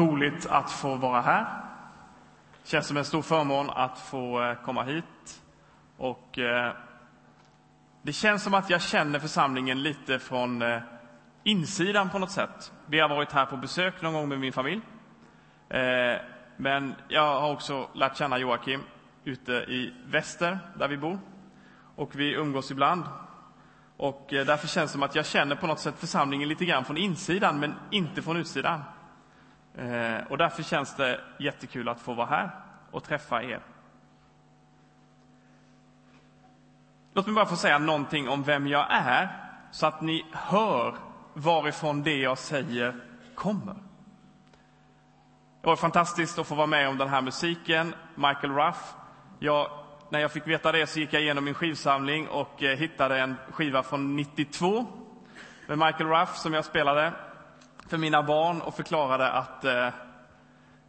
roligt att få vara här. Det känns som en stor förmån att få eh, komma hit. Och eh, det känns som att jag känner församlingen lite från eh, insidan på något sätt. Vi har varit här på besök någon gång med min familj. Men jag har också lärt känna Joakim ute i väster, där vi bor. Och vi umgås ibland. Och därför känns det som att jag känner på något sätt församlingen lite grann från insidan, men inte från utsidan. Eh, och därför känns det jättekul att få vara här och träffa er. Låt mig bara få säga någonting om vem jag är, så att ni hör varifrån det jag säger kommer. Det var fantastiskt att få vara med om den här musiken, Michael Ruff. Jag, när jag fick veta det så gick jag igenom min skivsamling och eh, hittade en skiva från 92 med Michael Ruff som jag spelade för mina barn och förklarade att eh,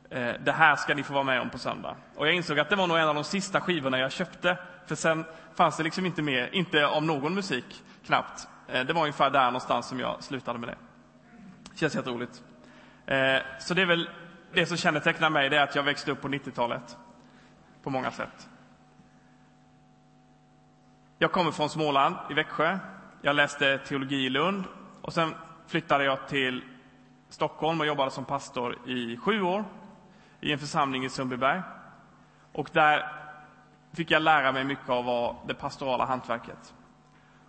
eh, det här ska ni få vara med om på söndag. Och jag insåg att det var nog en av de sista skivorna jag köpte, för sen fanns det liksom inte mer, inte om någon musik, knappt. Eh, det var ungefär där någonstans som jag slutade med det. Känns jätteroligt. Eh, så det är väl det som kännetecknar mig, det är att jag växte upp på 90-talet. På många sätt. Jag kommer från Småland, i Växjö. Jag läste teologi i Lund och sen flyttade jag till Stockholm och jobbade som pastor i sju år i en församling i Sundbyberg. Och där fick jag lära mig mycket av det pastorala hantverket.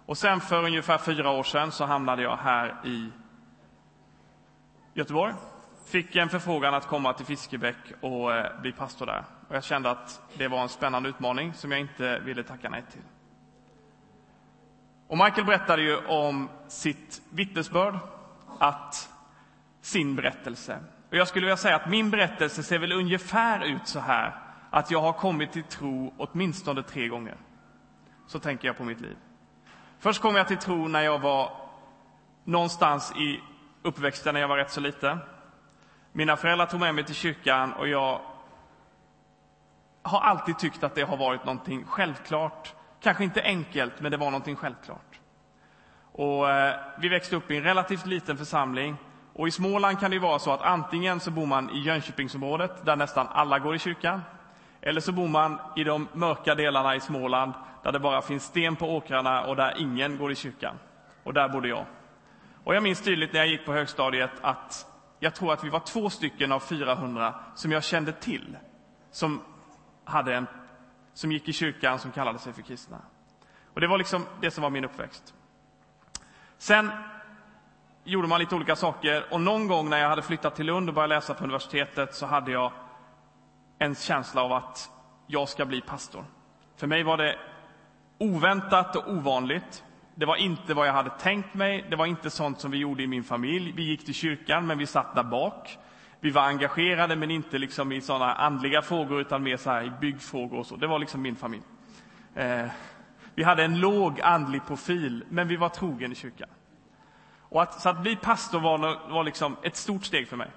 Och sen för ungefär fyra år sedan så hamnade jag här i Göteborg. Fick en förfrågan att komma till Fiskebäck och eh, bli pastor där. Och jag kände att det var en spännande utmaning som jag inte ville tacka nej till. Och Michael berättade ju om sitt vittnesbörd, att sin berättelse. Och jag skulle vilja säga att min berättelse ser väl ungefär ut så här, att jag har kommit till tro åtminstone tre gånger. Så tänker jag på mitt liv. Först kom jag till tro när jag var någonstans i uppväxten, när jag var rätt så liten. Mina föräldrar tog med mig till kyrkan och jag har alltid tyckt att det har varit någonting självklart. Kanske inte enkelt, men det var någonting självklart. Och eh, vi växte upp i en relativt liten församling och I Småland kan det vara så att antingen så bor man i Jönköpingsområdet, där nästan alla går i kyrkan, eller så bor man i de mörka delarna i Småland, där det bara finns sten på åkrarna och där ingen går i kyrkan. Och där bodde jag. Och jag minns tydligt när jag gick på högstadiet att jag tror att vi var två stycken av 400 som jag kände till, som, hade en, som gick i kyrkan som kallade sig för kristna. Och Det var liksom det som var min uppväxt. Sen gjorde man lite olika saker. Och någon gång när jag hade flyttat till Lund och började läsa på universitetet så hade jag en känsla av att jag ska bli pastor. För mig var det oväntat och ovanligt. Det var inte vad jag hade tänkt mig. Det var inte sånt som vi gjorde i min familj. Vi gick till kyrkan, men vi satt där bak. Vi var engagerade, men inte liksom i såna andliga frågor, utan mer så i byggfrågor och så. Det var liksom min familj. Eh, vi hade en låg andlig profil, men vi var trogen i kyrkan. Och att, så att bli pastor var, var liksom ett stort steg för mig.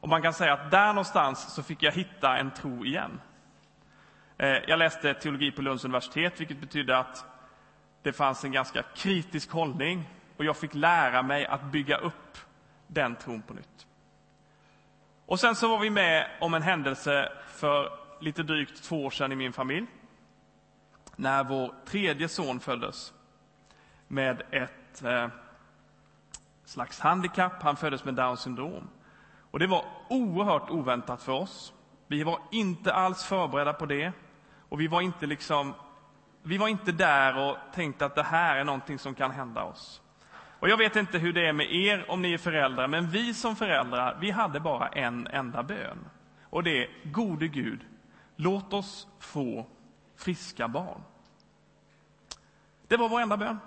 Och man kan säga att där någonstans så fick jag hitta en tro igen. Eh, jag läste teologi på Lunds universitet, vilket betydde att det fanns en ganska kritisk hållning och jag fick lära mig att bygga upp den tron på nytt. Och sen så var vi med om en händelse för lite drygt två år sedan i min familj. När vår tredje son föddes med ett eh, slags handikapp. Han föddes med Downs syndrom. Och det var oerhört oväntat för oss. Vi var inte alls förberedda på det. Och vi var inte liksom vi var inte där och tänkte att det här är någonting som kan hända oss. Och Jag vet inte hur det är med er om ni är föräldrar, men vi som föräldrar, vi hade bara en enda bön. Och det är, gode Gud, låt oss få friska barn. Det var vår enda bön.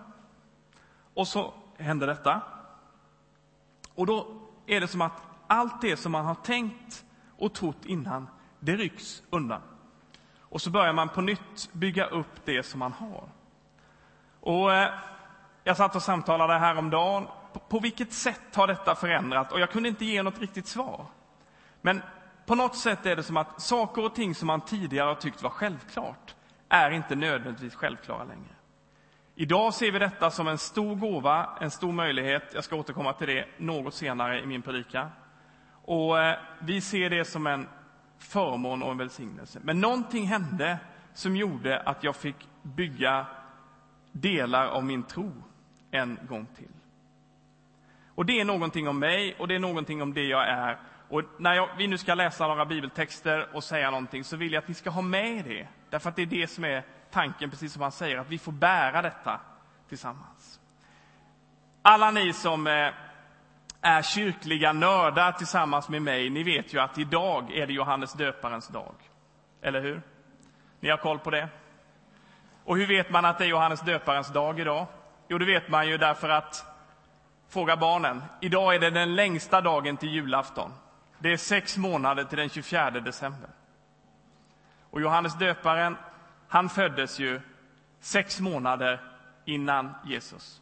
Och så hände detta. Och då är det som att allt det som man har tänkt och trott innan, det rycks undan. Och så börjar man på nytt bygga upp det som man har. Och eh, jag satt och samtalade häromdagen. På, på vilket sätt har detta förändrat? Och jag kunde inte ge något riktigt svar. Men på något sätt är det som att saker och ting som man tidigare har tyckt var självklart, är inte nödvändigtvis självklara längre. Idag ser vi detta som en stor gåva, en stor möjlighet. Jag ska återkomma till det något senare i min predika. Och eh, vi ser det som en förmån och en välsignelse. Men någonting hände som gjorde att jag fick bygga delar av min tro en gång till. Och det är någonting om mig och det är någonting om det jag är. Och när jag, vi nu ska läsa några bibeltexter och säga någonting så vill jag att ni ska ha med det. Därför att det är det som är tanken, precis som han säger, att vi får bära detta tillsammans. Alla ni som eh, är kyrkliga nördar tillsammans med mig, ni vet ju att idag är det Johannes döparens dag. Eller hur? Ni har koll på det? Och hur vet man att det är Johannes döparens dag idag? Jo, det vet man ju därför att, fråga barnen, idag är det den längsta dagen till julafton. Det är sex månader till den 24 december. Och Johannes döparen, han föddes ju sex månader innan Jesus.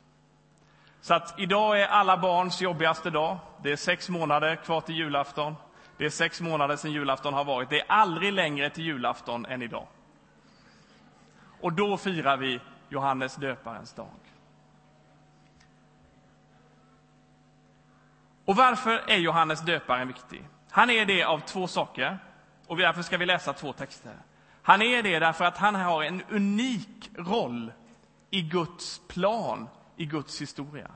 Så att idag är alla barns jobbigaste dag. Det är sex månader kvar till julafton. Det är sex månader sedan julafton har varit. Det är aldrig längre till julafton än idag. Och då firar vi Johannes döparens dag. Och varför är Johannes döparen viktig? Han är det av två saker, och därför ska vi läsa två texter. Han är det därför att han har en unik roll i Guds plan, i Guds historia.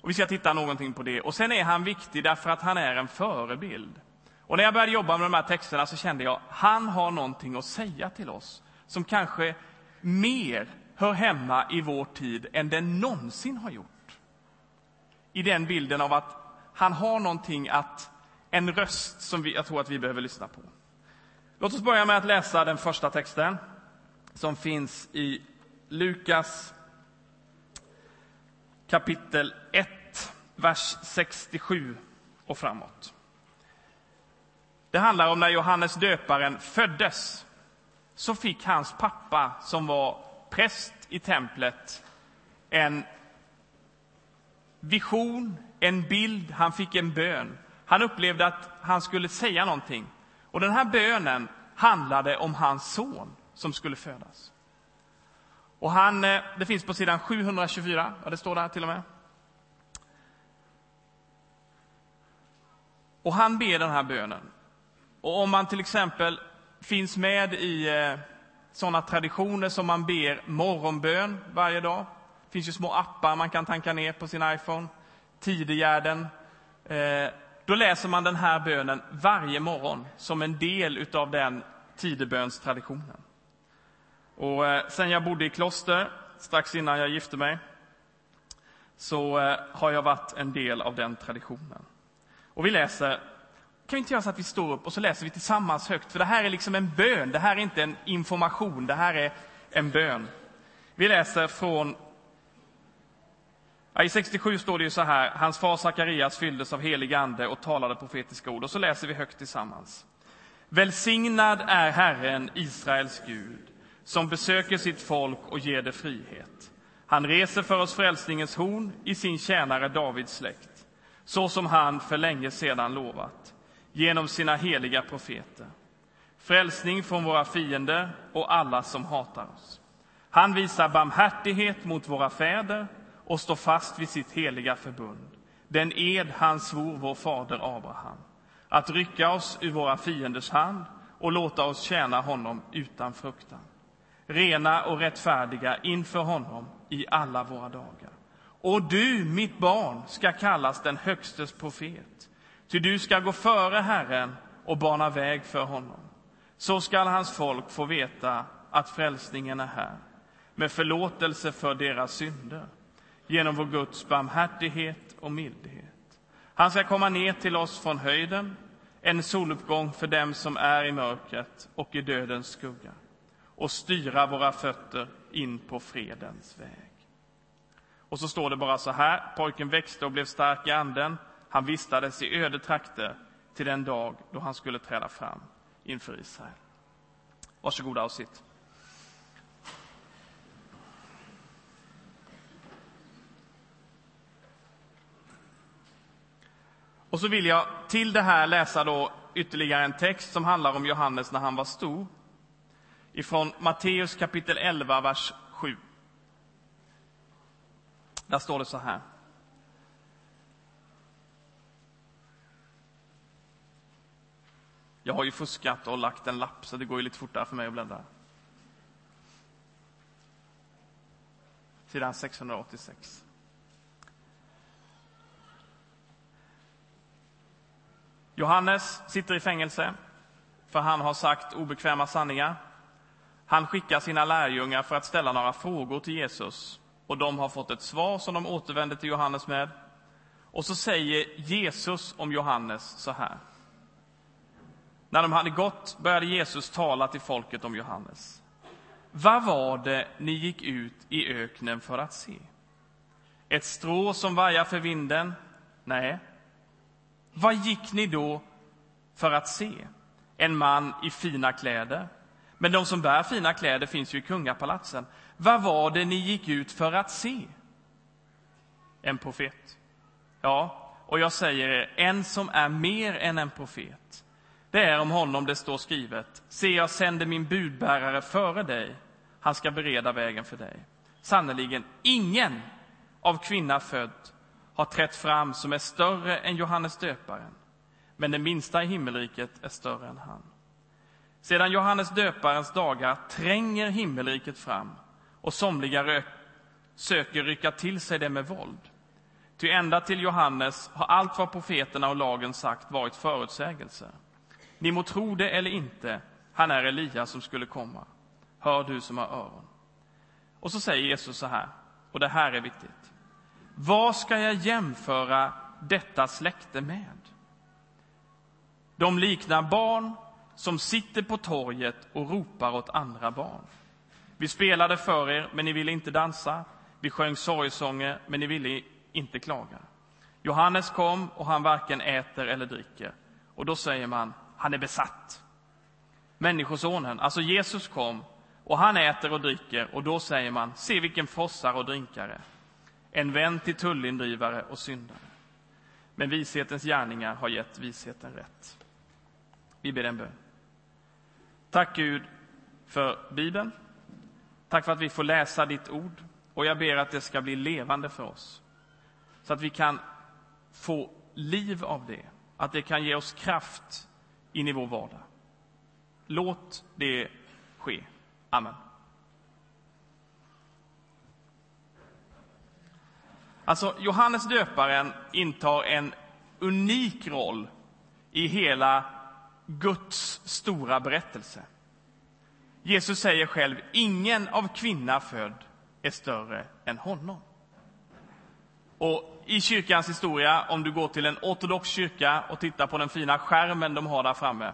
Och Vi ska titta någonting på det. Och Sen är han viktig därför att han är en förebild. Och När jag började jobba med de här texterna så kände jag han har någonting att säga till oss som kanske mer hör hemma i vår tid än den någonsin har gjort. I den bilden av att han har någonting att, en röst som vi, jag tror att vi behöver lyssna på. Låt oss börja med att läsa den första texten som finns i Lukas kapitel 1, vers 67 och framåt. Det handlar om när Johannes döparen föddes. Så fick hans pappa, som var präst i templet, en vision, en bild, han fick en bön. Han upplevde att han skulle säga någonting. Och den här bönen handlade om hans son som skulle födas. Och han, eh, det finns på sidan 724, ja det står där till och med. Och han ber den här bönen. Och om man till exempel finns med i eh, sådana traditioner som man ber morgonbön varje dag. Det finns ju små appar man kan tanka ner på sin iPhone. Tidegärden. Eh, då läser man den här bönen varje morgon som en del av den tidebönstraditionen. Och eh, sen jag bodde i kloster, strax innan jag gifte mig, så eh, har jag varit en del av den traditionen. Och vi läser, kan vi inte göra så att vi står upp och så läser vi tillsammans högt, för det här är liksom en bön, det här är inte en information, det här är en bön. Vi läser från i 67 står det ju så här, hans far Sakarias fylldes av helig ande och talade profetiska ord. Och så läser vi högt tillsammans. Välsignad är Herren, Israels Gud, som besöker sitt folk och ger det frihet. Han reser för oss frälsningens horn i sin tjänare Davids släkt, så som han för länge sedan lovat, genom sina heliga profeter. Frälsning från våra fiender och alla som hatar oss. Han visar barmhärtighet mot våra fäder och står fast vid sitt heliga förbund, den ed han svor vår fader Abraham, att rycka oss ur våra fienders hand och låta oss tjäna honom utan fruktan, rena och rättfärdiga inför honom i alla våra dagar. Och du, mitt barn, ska kallas den Högstes profet, ty du ska gå före Herren och bana väg för honom. Så skall hans folk få veta att frälsningen är här, med förlåtelse för deras synder genom vår Guds barmhärtighet och mildhet. Han ska komma ner till oss från höjden, en soluppgång för dem som är i mörkret och i dödens skugga och styra våra fötter in på fredens väg. Och så står det bara så här, pojken växte och blev stark i anden. Han vistades i öde trakter till den dag då han skulle träda fram inför Israel. Varsågoda och sitt. Och så vill jag till det här läsa då ytterligare en text som handlar om Johannes när han var stor. Ifrån Matteus kapitel 11, vers 7. Där står det så här. Jag har ju fuskat och lagt en lapp, så det går ju lite fortare för mig att bläddra. Sidan 686. Johannes sitter i fängelse för han har sagt obekväma sanningar. Han skickar sina lärjungar för att ställa några frågor till Jesus och de har fått ett svar som de återvänder till Johannes med. Och så säger Jesus om Johannes så här. När de hade gått började Jesus tala till folket om Johannes. Vad var det ni gick ut i öknen för att se? Ett strå som vajar för vinden? Nej. Vad gick ni då för att se? En man i fina kläder? Men de som bär fina kläder finns ju i kungapalatsen. Vad var det ni gick ut för att se? En profet. Ja, och jag säger er, en som är mer än en profet. Det är om honom det står skrivet. Se, jag sänder min budbärare före dig. Han ska bereda vägen för dig. Sannerligen, ingen av kvinna född har trätt fram som är större än Johannes döparen. Men den minsta i himmelriket är större än han. Sedan Johannes döparens dagar tränger himmelriket fram och somliga söker rycka till sig det med våld. Ty ända till Johannes har allt vad profeterna och lagen sagt varit förutsägelser. Ni må tro det eller inte, han är Elias som skulle komma. Hör du som har öron. Och så säger Jesus så här, och det här är viktigt. Vad ska jag jämföra detta släkte med? De liknar barn som sitter på torget och ropar åt andra barn. Vi spelade för er, men ni ville inte dansa. Vi sjöng sorgsånger, men ni ville inte klaga. Johannes kom och han varken äter eller dricker. Och då säger man, han är besatt. Människosonen, alltså Jesus, kom och han äter och dricker och då säger man, se vilken frossare och drinkare. En vän till tullindrivare och syndare. Men vishetens gärningar har gett visheten rätt. Vi ber en bön. Tack Gud för Bibeln. Tack för att vi får läsa ditt ord. Och jag ber att det ska bli levande för oss. Så att vi kan få liv av det. Att det kan ge oss kraft in i vår vardag. Låt det ske. Amen. Alltså, Johannes döparen intar en unik roll i hela Guds stora berättelse. Jesus säger själv, ingen av kvinna född är större än honom. Och I kyrkans historia, om du går till en ortodox kyrka och tittar på den fina skärmen de har där framme,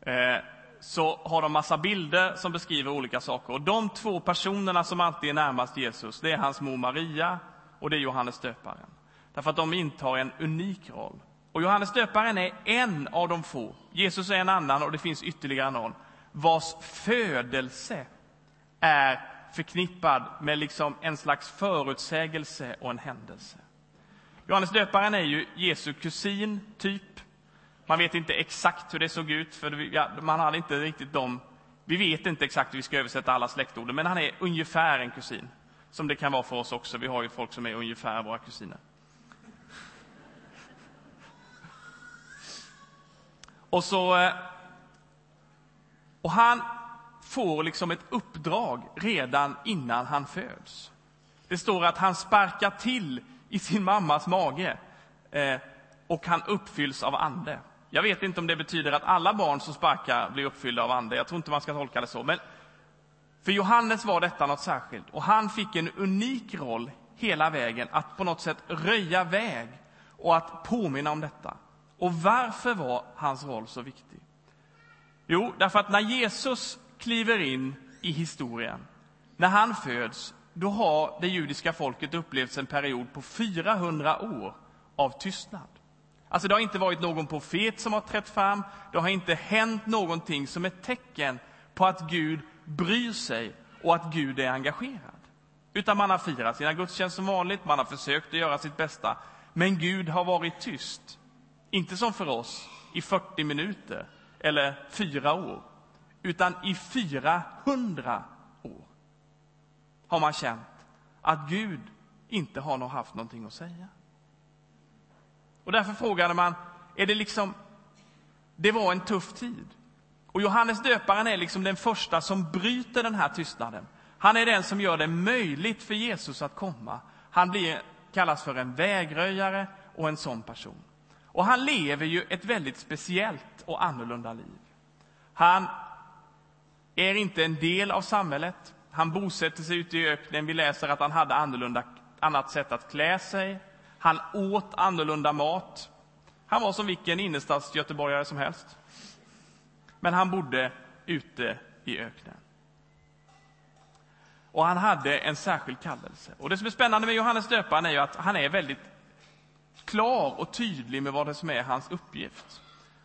eh, så har de massa bilder som beskriver olika saker. Och De två personerna som alltid är närmast Jesus, det är hans mor Maria och det är Johannes döparen. Därför att de intar en unik roll. Och Johannes döparen är en av de få. Jesus är en annan och det finns ytterligare någon vars födelse är förknippad med liksom en slags förutsägelse och en händelse. Johannes döparen är ju Jesu kusin, typ. Man vet inte exakt hur det såg ut, för man hade inte riktigt de... Vi vet inte exakt hur vi ska översätta alla släktorden, men han är ungefär en kusin. Som det kan vara för oss också. Vi har ju folk som är ungefär våra kusiner. Och så... Eh, och han får liksom ett uppdrag redan innan han föds. Det står att han sparkar till i sin mammas mage eh, och han uppfylls av ande. Jag vet inte om det betyder att alla barn som sparkar blir uppfyllda av ande. Jag tror inte man ska tolka det så. Men för Johannes var detta något särskilt och han fick en unik roll hela vägen att på något sätt röja väg och att påminna om detta. Och varför var hans roll så viktig? Jo, därför att när Jesus kliver in i historien, när han föds, då har det judiska folket upplevt en period på 400 år av tystnad. Alltså det har inte varit någon profet som har trätt fram, det har inte hänt någonting som ett tecken på att Gud bryr sig och att Gud är engagerad. Utan man har firat sina gudstjänster som vanligt, man har försökt att göra sitt bästa. Men Gud har varit tyst. Inte som för oss, i 40 minuter eller fyra år, utan i 400 år har man känt att Gud inte har haft någonting att säga. Och därför frågade man, är det liksom Det var en tuff tid. Och Johannes döparen är liksom den första som bryter den här tystnaden. Han är den som gör det möjligt för Jesus att komma. Han blir, kallas för en vägröjare och en sån person. Och han lever ju ett väldigt speciellt och annorlunda liv. Han är inte en del av samhället. Han bosätter sig ute i öknen. Vi läser att han hade annorlunda, annat sätt att klä sig. Han åt annorlunda mat. Han var som vilken innerstadsgöteborgare som helst. Men han bodde ute i öknen. Och han hade en särskild kallelse. Och det som är spännande med Johannes döparen är ju att han är väldigt klar och tydlig med vad det som är hans uppgift.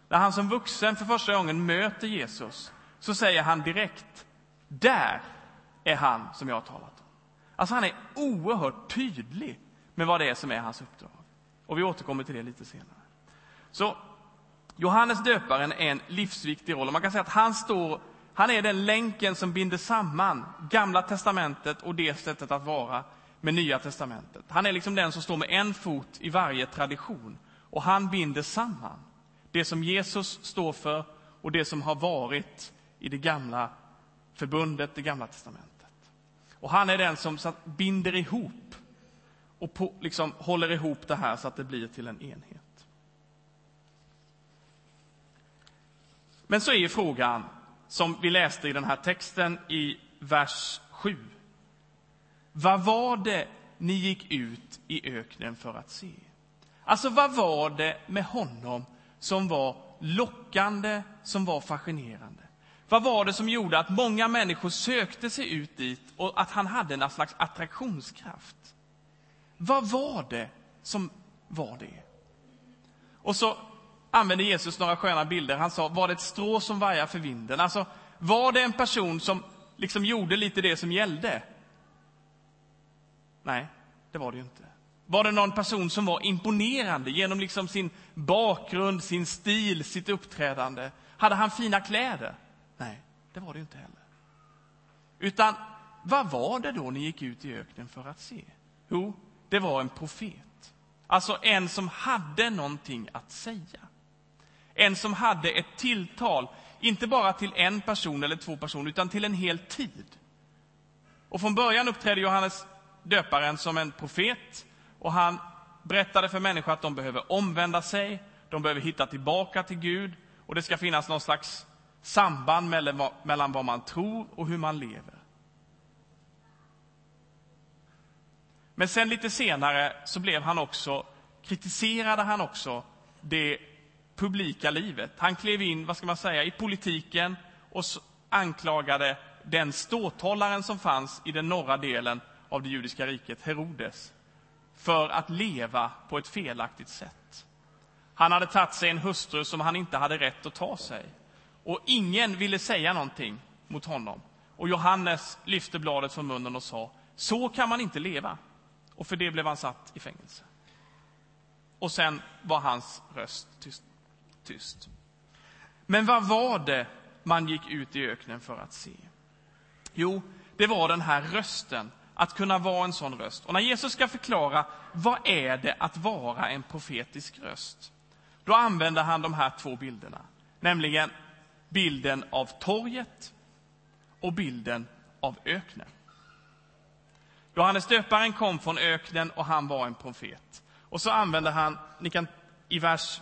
När han som vuxen för första gången möter Jesus så säger han direkt, där är han som jag har talat om. Alltså han är oerhört tydlig med vad det är som är hans uppdrag. Och vi återkommer till det lite senare. Så Johannes döparen är en livsviktig roll. Och man kan säga att han, står, han är den länken som binder samman Gamla testamentet och det sättet att vara med Nya testamentet. Han är liksom den som står med en fot i varje tradition. Och han binder samman det som Jesus står för och det som har varit i det gamla förbundet, det gamla testamentet. Och han är den som binder ihop och på, liksom håller ihop det här så att det blir till en enhet. Men så är frågan, som vi läste i den här texten i vers 7. Vad var det ni gick ut i öknen för att se? Alltså, vad var det med honom som var lockande, som var fascinerande? Vad var det som gjorde att många människor sökte sig ut dit och att han hade en slags attraktionskraft? Vad var det som var det? Och så använde Jesus några sköna bilder. Han sa, var det ett strå som vajar för vinden? Alltså, var det en person som liksom gjorde lite det som gällde? Nej, det var det ju inte. Var det någon person som var imponerande genom liksom sin bakgrund, sin stil, sitt uppträdande? Hade han fina kläder? Nej, det var det inte heller. Utan vad var det då ni gick ut i öknen för att se? Jo, det var en profet. Alltså en som hade någonting att säga. En som hade ett tilltal, inte bara till en person eller två personer, utan till en hel tid. Och från början uppträdde Johannes döparen som en profet och han berättade för människor att de behöver omvända sig, de behöver hitta tillbaka till Gud och det ska finnas någon slags samband mellan vad man tror och hur man lever. Men sen lite senare så blev han också, kritiserade han också det publika livet. Han klev in, vad ska man säga, i politiken och anklagade den ståthållaren som fanns i den norra delen av det judiska riket, Herodes, för att leva på ett felaktigt sätt. Han hade tagit sig en hustru som han inte hade rätt att ta sig. Och ingen ville säga någonting mot honom. Och Johannes lyfte bladet från munnen och sa, så kan man inte leva. Och för det blev han satt i fängelse. Och sen var hans röst tyst tyst. Men vad var det man gick ut i öknen för att se? Jo, det var den här rösten, att kunna vara en sån röst. Och när Jesus ska förklara vad är det att vara en profetisk röst, då använder han de här två bilderna, nämligen bilden av torget och bilden av öknen. Johannes döparen kom från öknen och han var en profet. Och så använder han, ni kan, i vers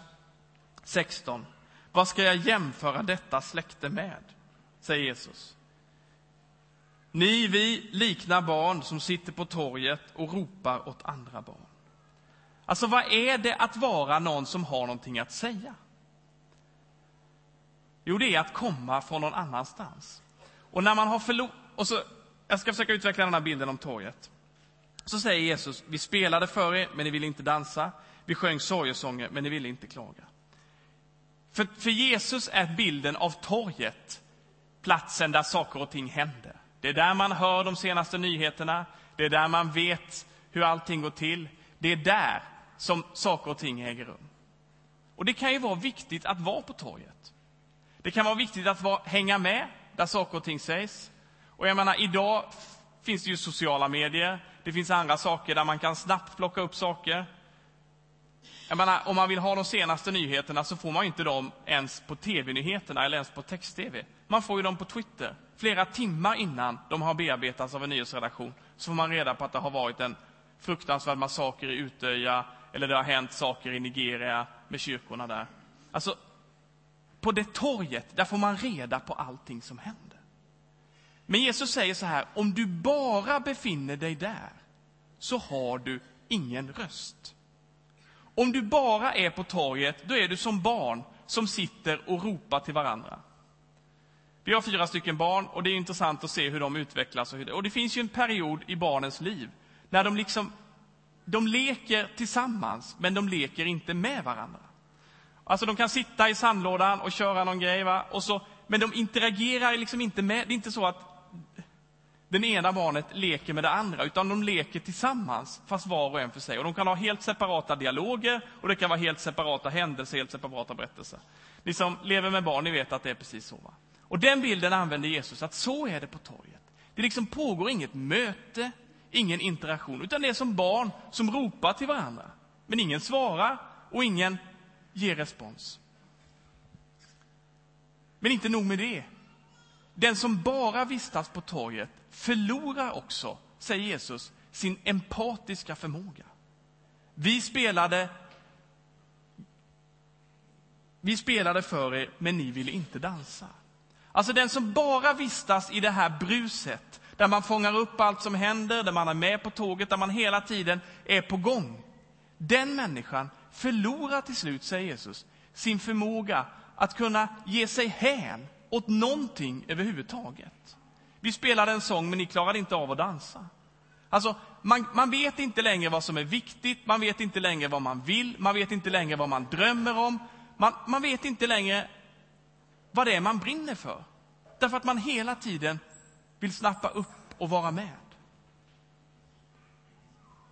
16, vad ska jag jämföra detta släkte med? Säger Jesus. Ni, vi liknar barn som sitter på torget och ropar åt andra barn. Alltså, vad är det att vara någon som har någonting att säga? Jo, det är att komma från någon annanstans. Och när man har förlorat... Jag ska försöka utveckla den här bilden om torget. Så säger Jesus, vi spelade för er, men ni ville inte dansa. Vi sjöng sorgesånger, men ni ville inte klaga. För, för Jesus är bilden av torget platsen där saker och ting händer. Det är där man hör de senaste nyheterna, det är där man vet hur allting går till. Det är där som saker och ting äger rum. Och det kan ju vara viktigt att vara på torget. Det kan vara viktigt att vara, hänga med där saker och ting sägs. Och jag menar, idag finns det ju sociala medier, det finns andra saker där man kan snabbt plocka upp saker. Jag menar, om man vill ha de senaste nyheterna så får man inte dem ens på tv-nyheterna eller ens på text-tv. Man får ju dem på Twitter. Flera timmar innan de har bearbetats av en nyhetsredaktion så får man reda på att det har varit en fruktansvärd massaker i Utöja eller det har hänt saker i Nigeria med kyrkorna där. Alltså, på det torget, där får man reda på allting som händer. Men Jesus säger så här, om du bara befinner dig där så har du ingen röst. Om du bara är på torget, då är du som barn som sitter och ropar till varandra. Vi har fyra stycken barn och det är intressant att se hur de utvecklas. Och, hur det, och det finns ju en period i barnens liv när de liksom, de leker tillsammans, men de leker inte med varandra. Alltså de kan sitta i sandlådan och köra någon grej, va? Och så, men de interagerar liksom inte med, det är inte så att den ena barnet leker med det andra, utan de leker tillsammans, fast var och en för sig. Och de kan ha helt separata dialoger, och det kan vara helt separata händelser, helt separata berättelser. Ni som lever med barn, ni vet att det är precis så. Va? Och den bilden använder Jesus, att så är det på torget. Det liksom pågår inget möte, ingen interaktion, utan det är som barn som ropar till varandra. Men ingen svarar och ingen ger respons. Men inte nog med det. Den som bara vistas på torget förlorar också, säger Jesus, sin empatiska förmåga. Vi spelade vi spelade för er, men ni ville inte dansa. Alltså den som bara vistas i det här bruset, där man fångar upp allt som händer, där man är med på tåget, där man hela tiden är på gång. Den människan förlorar till slut, säger Jesus, sin förmåga att kunna ge sig hän åt någonting överhuvudtaget. Vi spelade en sång, men ni klarade inte av att dansa. Alltså, man, man vet inte längre vad som är viktigt, man vet inte längre vad man vill, man vet inte längre vad man drömmer om. Man, man vet inte längre vad det är man brinner för. Därför att man hela tiden vill snappa upp och vara med.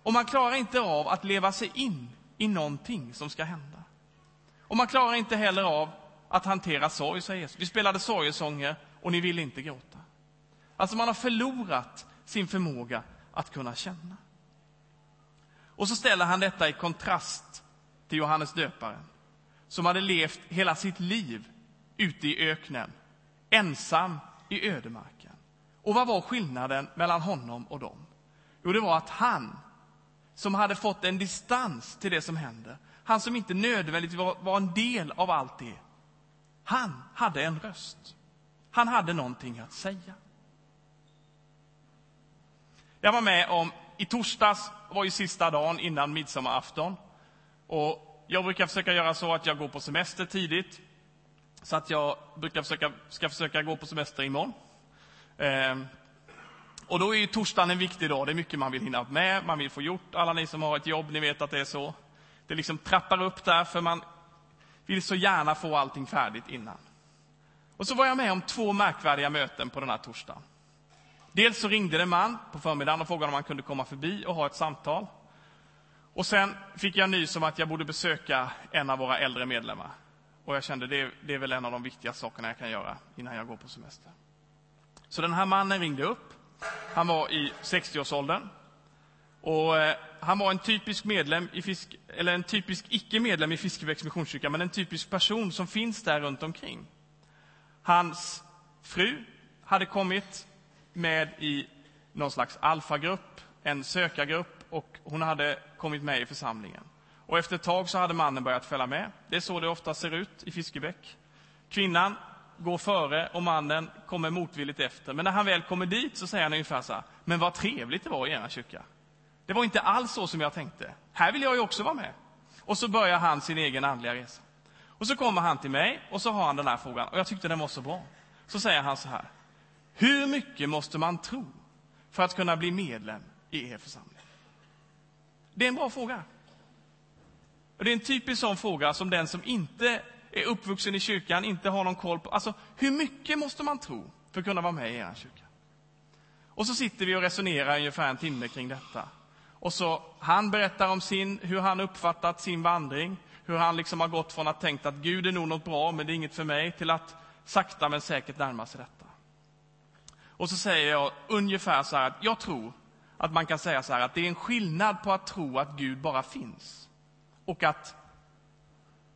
Och man klarar inte av att leva sig in i någonting som ska hända. Och man klarar inte heller av att hantera sorg, säger Jesus. Vi spelade sorgesånger och ni ville inte gråta. Alltså man har förlorat sin förmåga att kunna känna. Och så ställer han detta i kontrast till Johannes döparen, som hade levt hela sitt liv ute i öknen, ensam i ödemarken. Och vad var skillnaden mellan honom och dem? Jo, det var att han, som hade fått en distans till det som händer, han som inte nödvändigtvis var, var en del av allt det, han hade en röst. Han hade någonting att säga. Jag var med om, i torsdags var ju sista dagen innan midsommarafton. Och jag brukar försöka göra så att jag går på semester tidigt. Så att jag brukar försöka, ska försöka gå på semester imorgon. Ehm, och då är ju torsdagen en viktig dag. Det är mycket man vill hinna med, man vill få gjort. Alla ni som har ett jobb, ni vet att det är så. Det liksom trappar upp där, för man vill så gärna få allting färdigt innan. Och så var jag med om två märkvärdiga möten på den här torsdagen. Dels så ringde det en man på förmiddagen och frågade om han kunde komma förbi och ha ett samtal. Och sen fick jag nys om att jag borde besöka en av våra äldre medlemmar. Och jag kände det, det är väl en av de viktiga sakerna jag kan göra innan jag går på semester. Så den här mannen ringde upp. Han var i 60-årsåldern. Och eh, han var en typisk medlem i fisk, eller en typisk icke-medlem i Fiskebäcks missionskyrka, men en typisk person som finns där runt omkring. Hans fru hade kommit med i någon slags alfagrupp, en sökargrupp, och hon hade kommit med i församlingen. Och efter ett tag så hade mannen börjat följa med. Det är så det ofta ser ut i Fiskebäck. Kvinnan går före och mannen kommer motvilligt efter. Men när han väl kommer dit så säger han ungefär så här, men vad trevligt det var i era kyrka. Det var inte alls så som jag tänkte. Här vill jag ju också vara med. Och så börjar han sin egen andliga resa. Och så kommer han till mig och så har han den här frågan och jag tyckte den var så bra. Så säger han så här, hur mycket måste man tro för att kunna bli medlem i er församling? Det är en bra fråga. Och det är en typisk sån fråga som den som inte är uppvuxen i kyrkan inte har någon koll på. Alltså, hur mycket måste man tro för att kunna vara med i er kyrka? Och så sitter vi och resonerar ungefär en timme kring detta. Och så han berättar om sin, hur han uppfattat sin vandring, hur han liksom har gått från att tänkt att Gud är nog något bra, men det är inget för mig, till att sakta men säkert närma sig detta. Och så säger jag ungefär så här att jag tror att man kan säga så här att det är en skillnad på att tro att Gud bara finns och att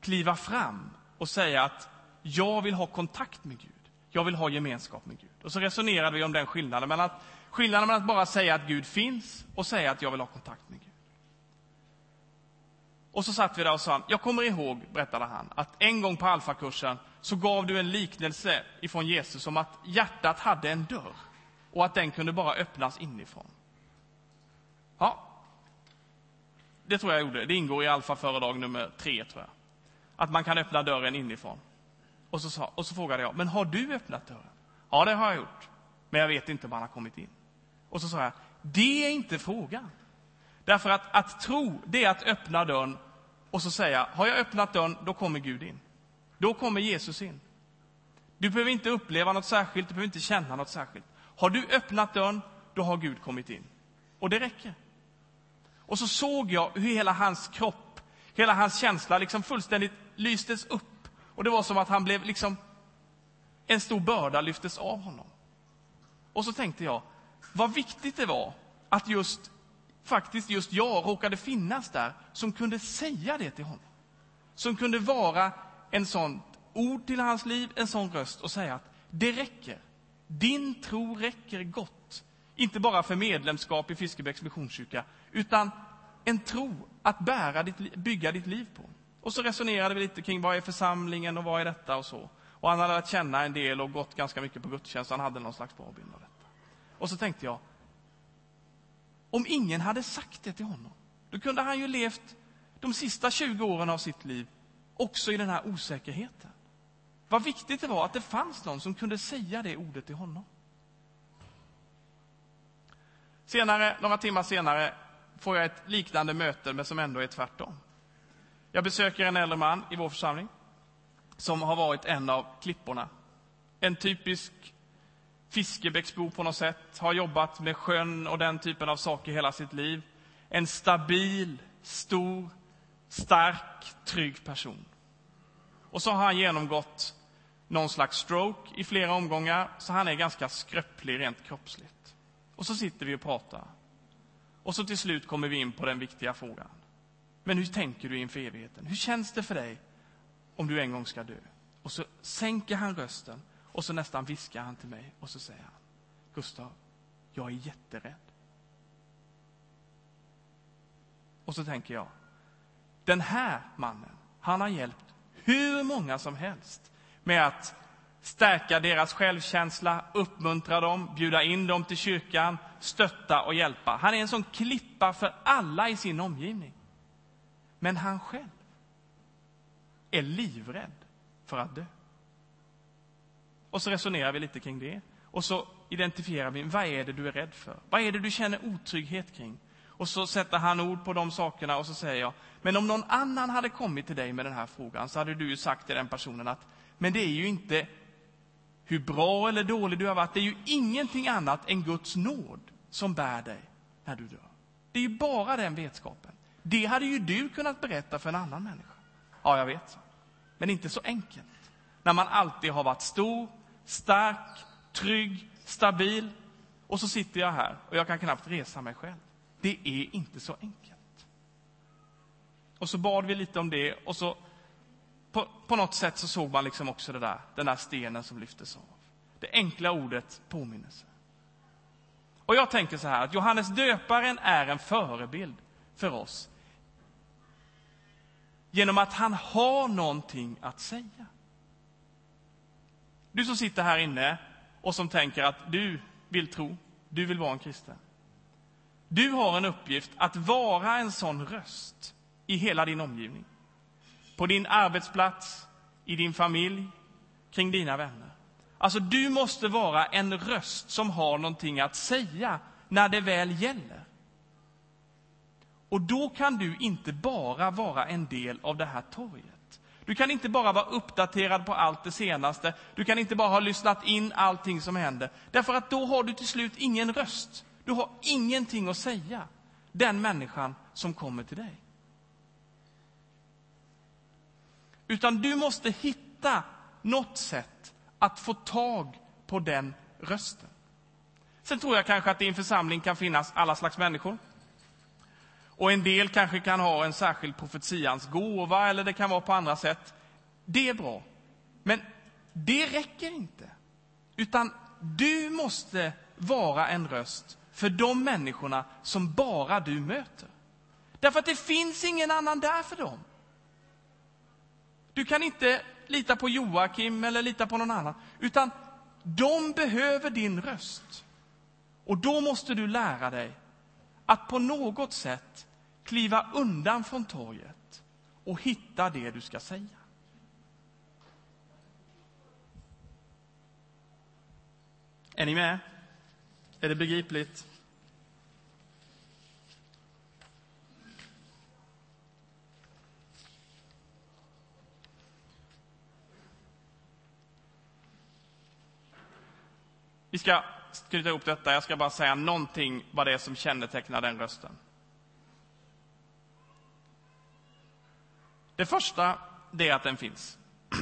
kliva fram och säga att jag vill ha kontakt med Gud. Jag vill ha gemenskap med Gud. Och så resonerade vi om den skillnaden mellan att, skillnaden mellan att bara säga att Gud finns och säga att jag vill ha kontakt med Gud. Och så satt vi där och sa, jag kommer ihåg, berättade han, att en gång på alfakursen så gav du en liknelse ifrån Jesus om att hjärtat hade en dörr och att den kunde bara öppnas inifrån. Ja, det tror jag gjorde. Det ingår i alfa-föredrag nummer tre, tror jag. Att man kan öppna dörren inifrån. Och så, sa, och så frågade jag, men har du öppnat dörren? Ja, det har jag gjort. Men jag vet inte om han har kommit in. Och så sa jag, det är inte frågan. Därför att att tro, det är att öppna dörren och så säga, har jag öppnat dörren, då kommer Gud in. Då kommer Jesus in. Du behöver inte uppleva något särskilt, du behöver inte känna något särskilt. Har du öppnat dörren, då har Gud kommit in. Och det räcker. Och så såg jag hur hela hans kropp, hela hans känsla liksom fullständigt lystes upp. Och det var som att han blev liksom, en stor börda lyftes av honom. Och så tänkte jag, vad viktigt det var att just, faktiskt just jag råkade finnas där som kunde säga det till honom. Som kunde vara en sån ord till hans liv, en sån röst och säga att det räcker. Din tro räcker gott. Inte bara för medlemskap i Fiskebäcks missionskyrka, utan en tro att bära ditt, bygga ditt liv på. Och så resonerade vi lite kring vad är församlingen och vad är detta och så. Och han hade lärt känna en del och gått ganska mycket på gudstjänst, han hade någon slags bra bild av detta. Och så tänkte jag, om ingen hade sagt det till honom, då kunde han ju levt de sista 20 åren av sitt liv också i den här osäkerheten. Vad viktigt det var att det fanns någon som kunde säga det ordet till honom. Senare, några timmar senare får jag ett liknande möte, men som ändå är tvärtom. Jag besöker en äldre man i vår församling som har varit en av klipporna. En typisk Fiskebäcksbo på något sätt, har jobbat med sjön och den typen av saker hela sitt liv. En stabil, stor, stark, trygg person. Och så har han genomgått någon slags stroke i flera omgångar, så han är ganska skröplig rent kroppsligt. Och så sitter vi och pratar. Och så till slut kommer vi in på den viktiga frågan. Men hur tänker du inför evigheten? Hur känns det för dig om du en gång ska dö? Och så sänker han rösten och så nästan viskar han till mig och så säger han Gustav, jag är jätterädd. Och så tänker jag, den här mannen, han har hjälpt hur många som helst med att stärka deras självkänsla, uppmuntra dem, bjuda in dem till kyrkan, stötta och hjälpa. Han är en sån klippa för alla i sin omgivning. Men han själv är livrädd för att dö. Och så resonerar vi lite kring det. Och så identifierar vi, vad är det du är rädd för? Vad är det du känner otrygghet kring? Och så sätter han ord på de sakerna och så säger jag, men om någon annan hade kommit till dig med den här frågan så hade du ju sagt till den personen att, men det är ju inte hur bra eller dålig du har varit, det är ju ingenting annat än Guds nåd som bär dig när du dör. Det är ju bara den vetskapen. Det hade ju du kunnat berätta för en annan människa. Ja, jag vet. Men inte så enkelt. När man alltid har varit stor, stark, trygg, stabil. Och så sitter jag här och jag kan knappt resa mig själv. Det är inte så enkelt. Och så bad vi lite om det och så på, på något sätt så såg man liksom också det där, den där stenen som lyftes av. Det enkla ordet påminnelse. Och jag tänker så här att Johannes döparen är en förebild för oss. Genom att han har någonting att säga. Du som sitter här inne och som tänker att du vill tro, du vill vara en kristen. Du har en uppgift att vara en sån röst i hela din omgivning. På din arbetsplats, i din familj, kring dina vänner. Alltså, du måste vara en röst som har någonting att säga när det väl gäller. Och då kan du inte bara vara en del av det här torget. Du kan inte bara vara uppdaterad på allt det senaste. Du kan inte bara ha lyssnat in allting som händer. Därför att då har du till slut ingen röst. Du har ingenting att säga den människan som kommer till dig. Utan du måste hitta något sätt att få tag på den rösten. Sen tror jag kanske att i en församling kan finnas alla slags människor. Och en del kanske kan ha en särskild profetians gåva eller det kan vara på andra sätt. Det är bra. Men det räcker inte. Utan du måste vara en röst för de människorna som bara du möter. Därför att det finns ingen annan där för dem. Du kan inte lita på Joakim eller lita på någon annan, utan de behöver din röst. Och då måste du lära dig att på något sätt kliva undan från torget och hitta det du ska säga. Är ni med? Är det begripligt? Vi ska knyta ihop detta. Jag ska bara säga någonting vad det är som kännetecknar den rösten. Det första, det är att den finns.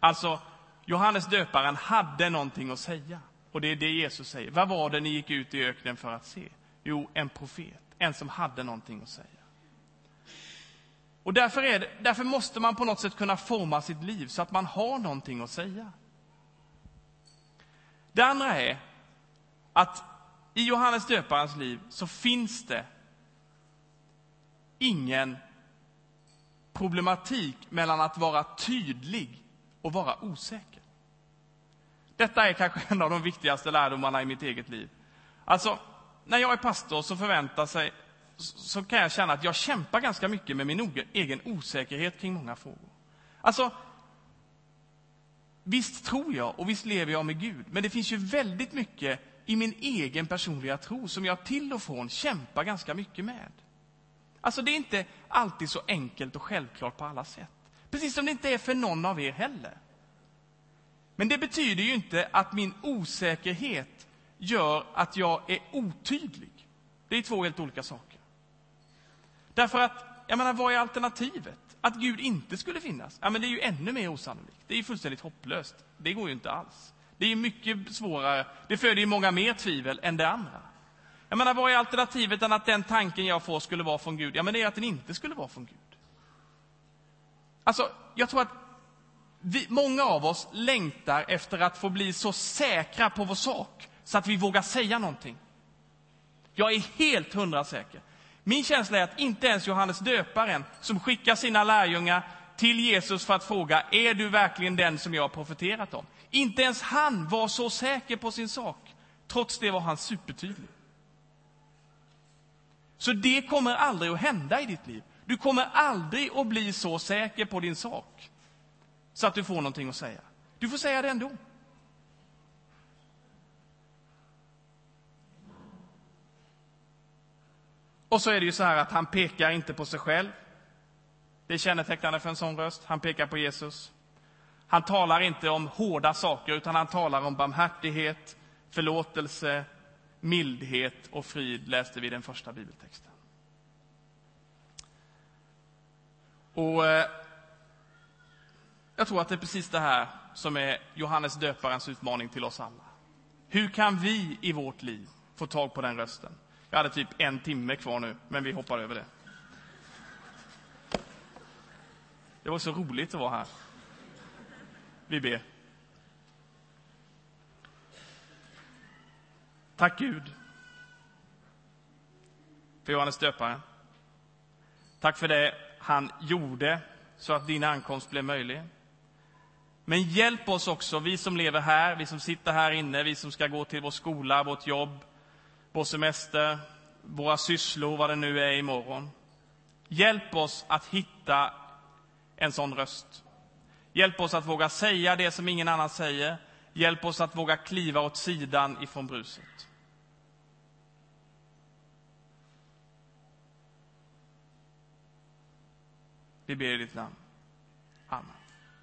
Alltså, Johannes döparen hade någonting att säga. Och det är det Jesus säger. Vad var det ni gick ut i öknen för att se? Jo, en profet. En som hade någonting att säga. Och därför, är det, därför måste man på något sätt kunna forma sitt liv så att man har någonting att säga. Det andra är att i Johannes döparens liv så finns det ingen problematik mellan att vara tydlig och vara osäker. Detta är kanske en av de viktigaste lärdomarna i mitt eget liv. Alltså, när jag är pastor så förväntar sig så kan jag känna att jag kämpar ganska mycket med min egen osäkerhet kring många frågor. Alltså, visst tror jag och visst lever jag med Gud, men det finns ju väldigt mycket i min egen personliga tro som jag till och från kämpar ganska mycket med. Alltså, det är inte alltid så enkelt och självklart på alla sätt. Precis som det inte är för någon av er heller. Men det betyder ju inte att min osäkerhet gör att jag är otydlig. Det är två helt olika saker. Därför att, jag menar, vad är alternativet? Att Gud inte skulle finnas? Ja, men det är ju ännu mer osannolikt. Det är ju fullständigt hopplöst. Det går ju inte alls. Det är mycket svårare. Det föder ju många mer tvivel än det andra. Jag menar, vad är alternativet än att den tanken jag får skulle vara från Gud? Ja, men det är att den inte skulle vara från Gud. Alltså, jag tror att vi, många av oss längtar efter att få bli så säkra på vår sak så att vi vågar säga någonting. Jag är helt hundra säker. Min känsla är att inte ens Johannes döparen, som skickar sina lärjungar till Jesus för att fråga är du verkligen den som jag har profeterat om, inte ens han var så säker på sin sak. Trots det var han supertydlig. Så det kommer aldrig att hända i ditt liv. Du kommer aldrig att bli så säker på din sak så att du får någonting att säga. Du får säga det ändå. Och så är det ju så här att han pekar inte på sig själv. Det är kännetecknande för en sån röst. Han pekar på Jesus. Han talar inte om hårda saker, utan han talar om barmhärtighet, förlåtelse, mildhet och frid, läste vi i den första bibeltexten. Och eh, jag tror att det är precis det här som är Johannes döparens utmaning till oss alla. Hur kan vi i vårt liv få tag på den rösten? Jag hade typ en timme kvar nu, men vi hoppar över det. Det var så roligt att vara här. Vi ber. Tack Gud för Johannes döparen. Tack för det han gjorde så att din ankomst blev möjlig. Men hjälp oss också, vi som lever här, vi som sitter här inne, vi som ska gå till vår skola, vårt jobb, vår semester, våra sysslor, vad det nu är imorgon. Hjälp oss att hitta en sån röst. Hjälp oss att våga säga det som ingen annan säger. Hjälp oss att våga kliva åt sidan ifrån bruset. Vi ber i ditt namn. Amen.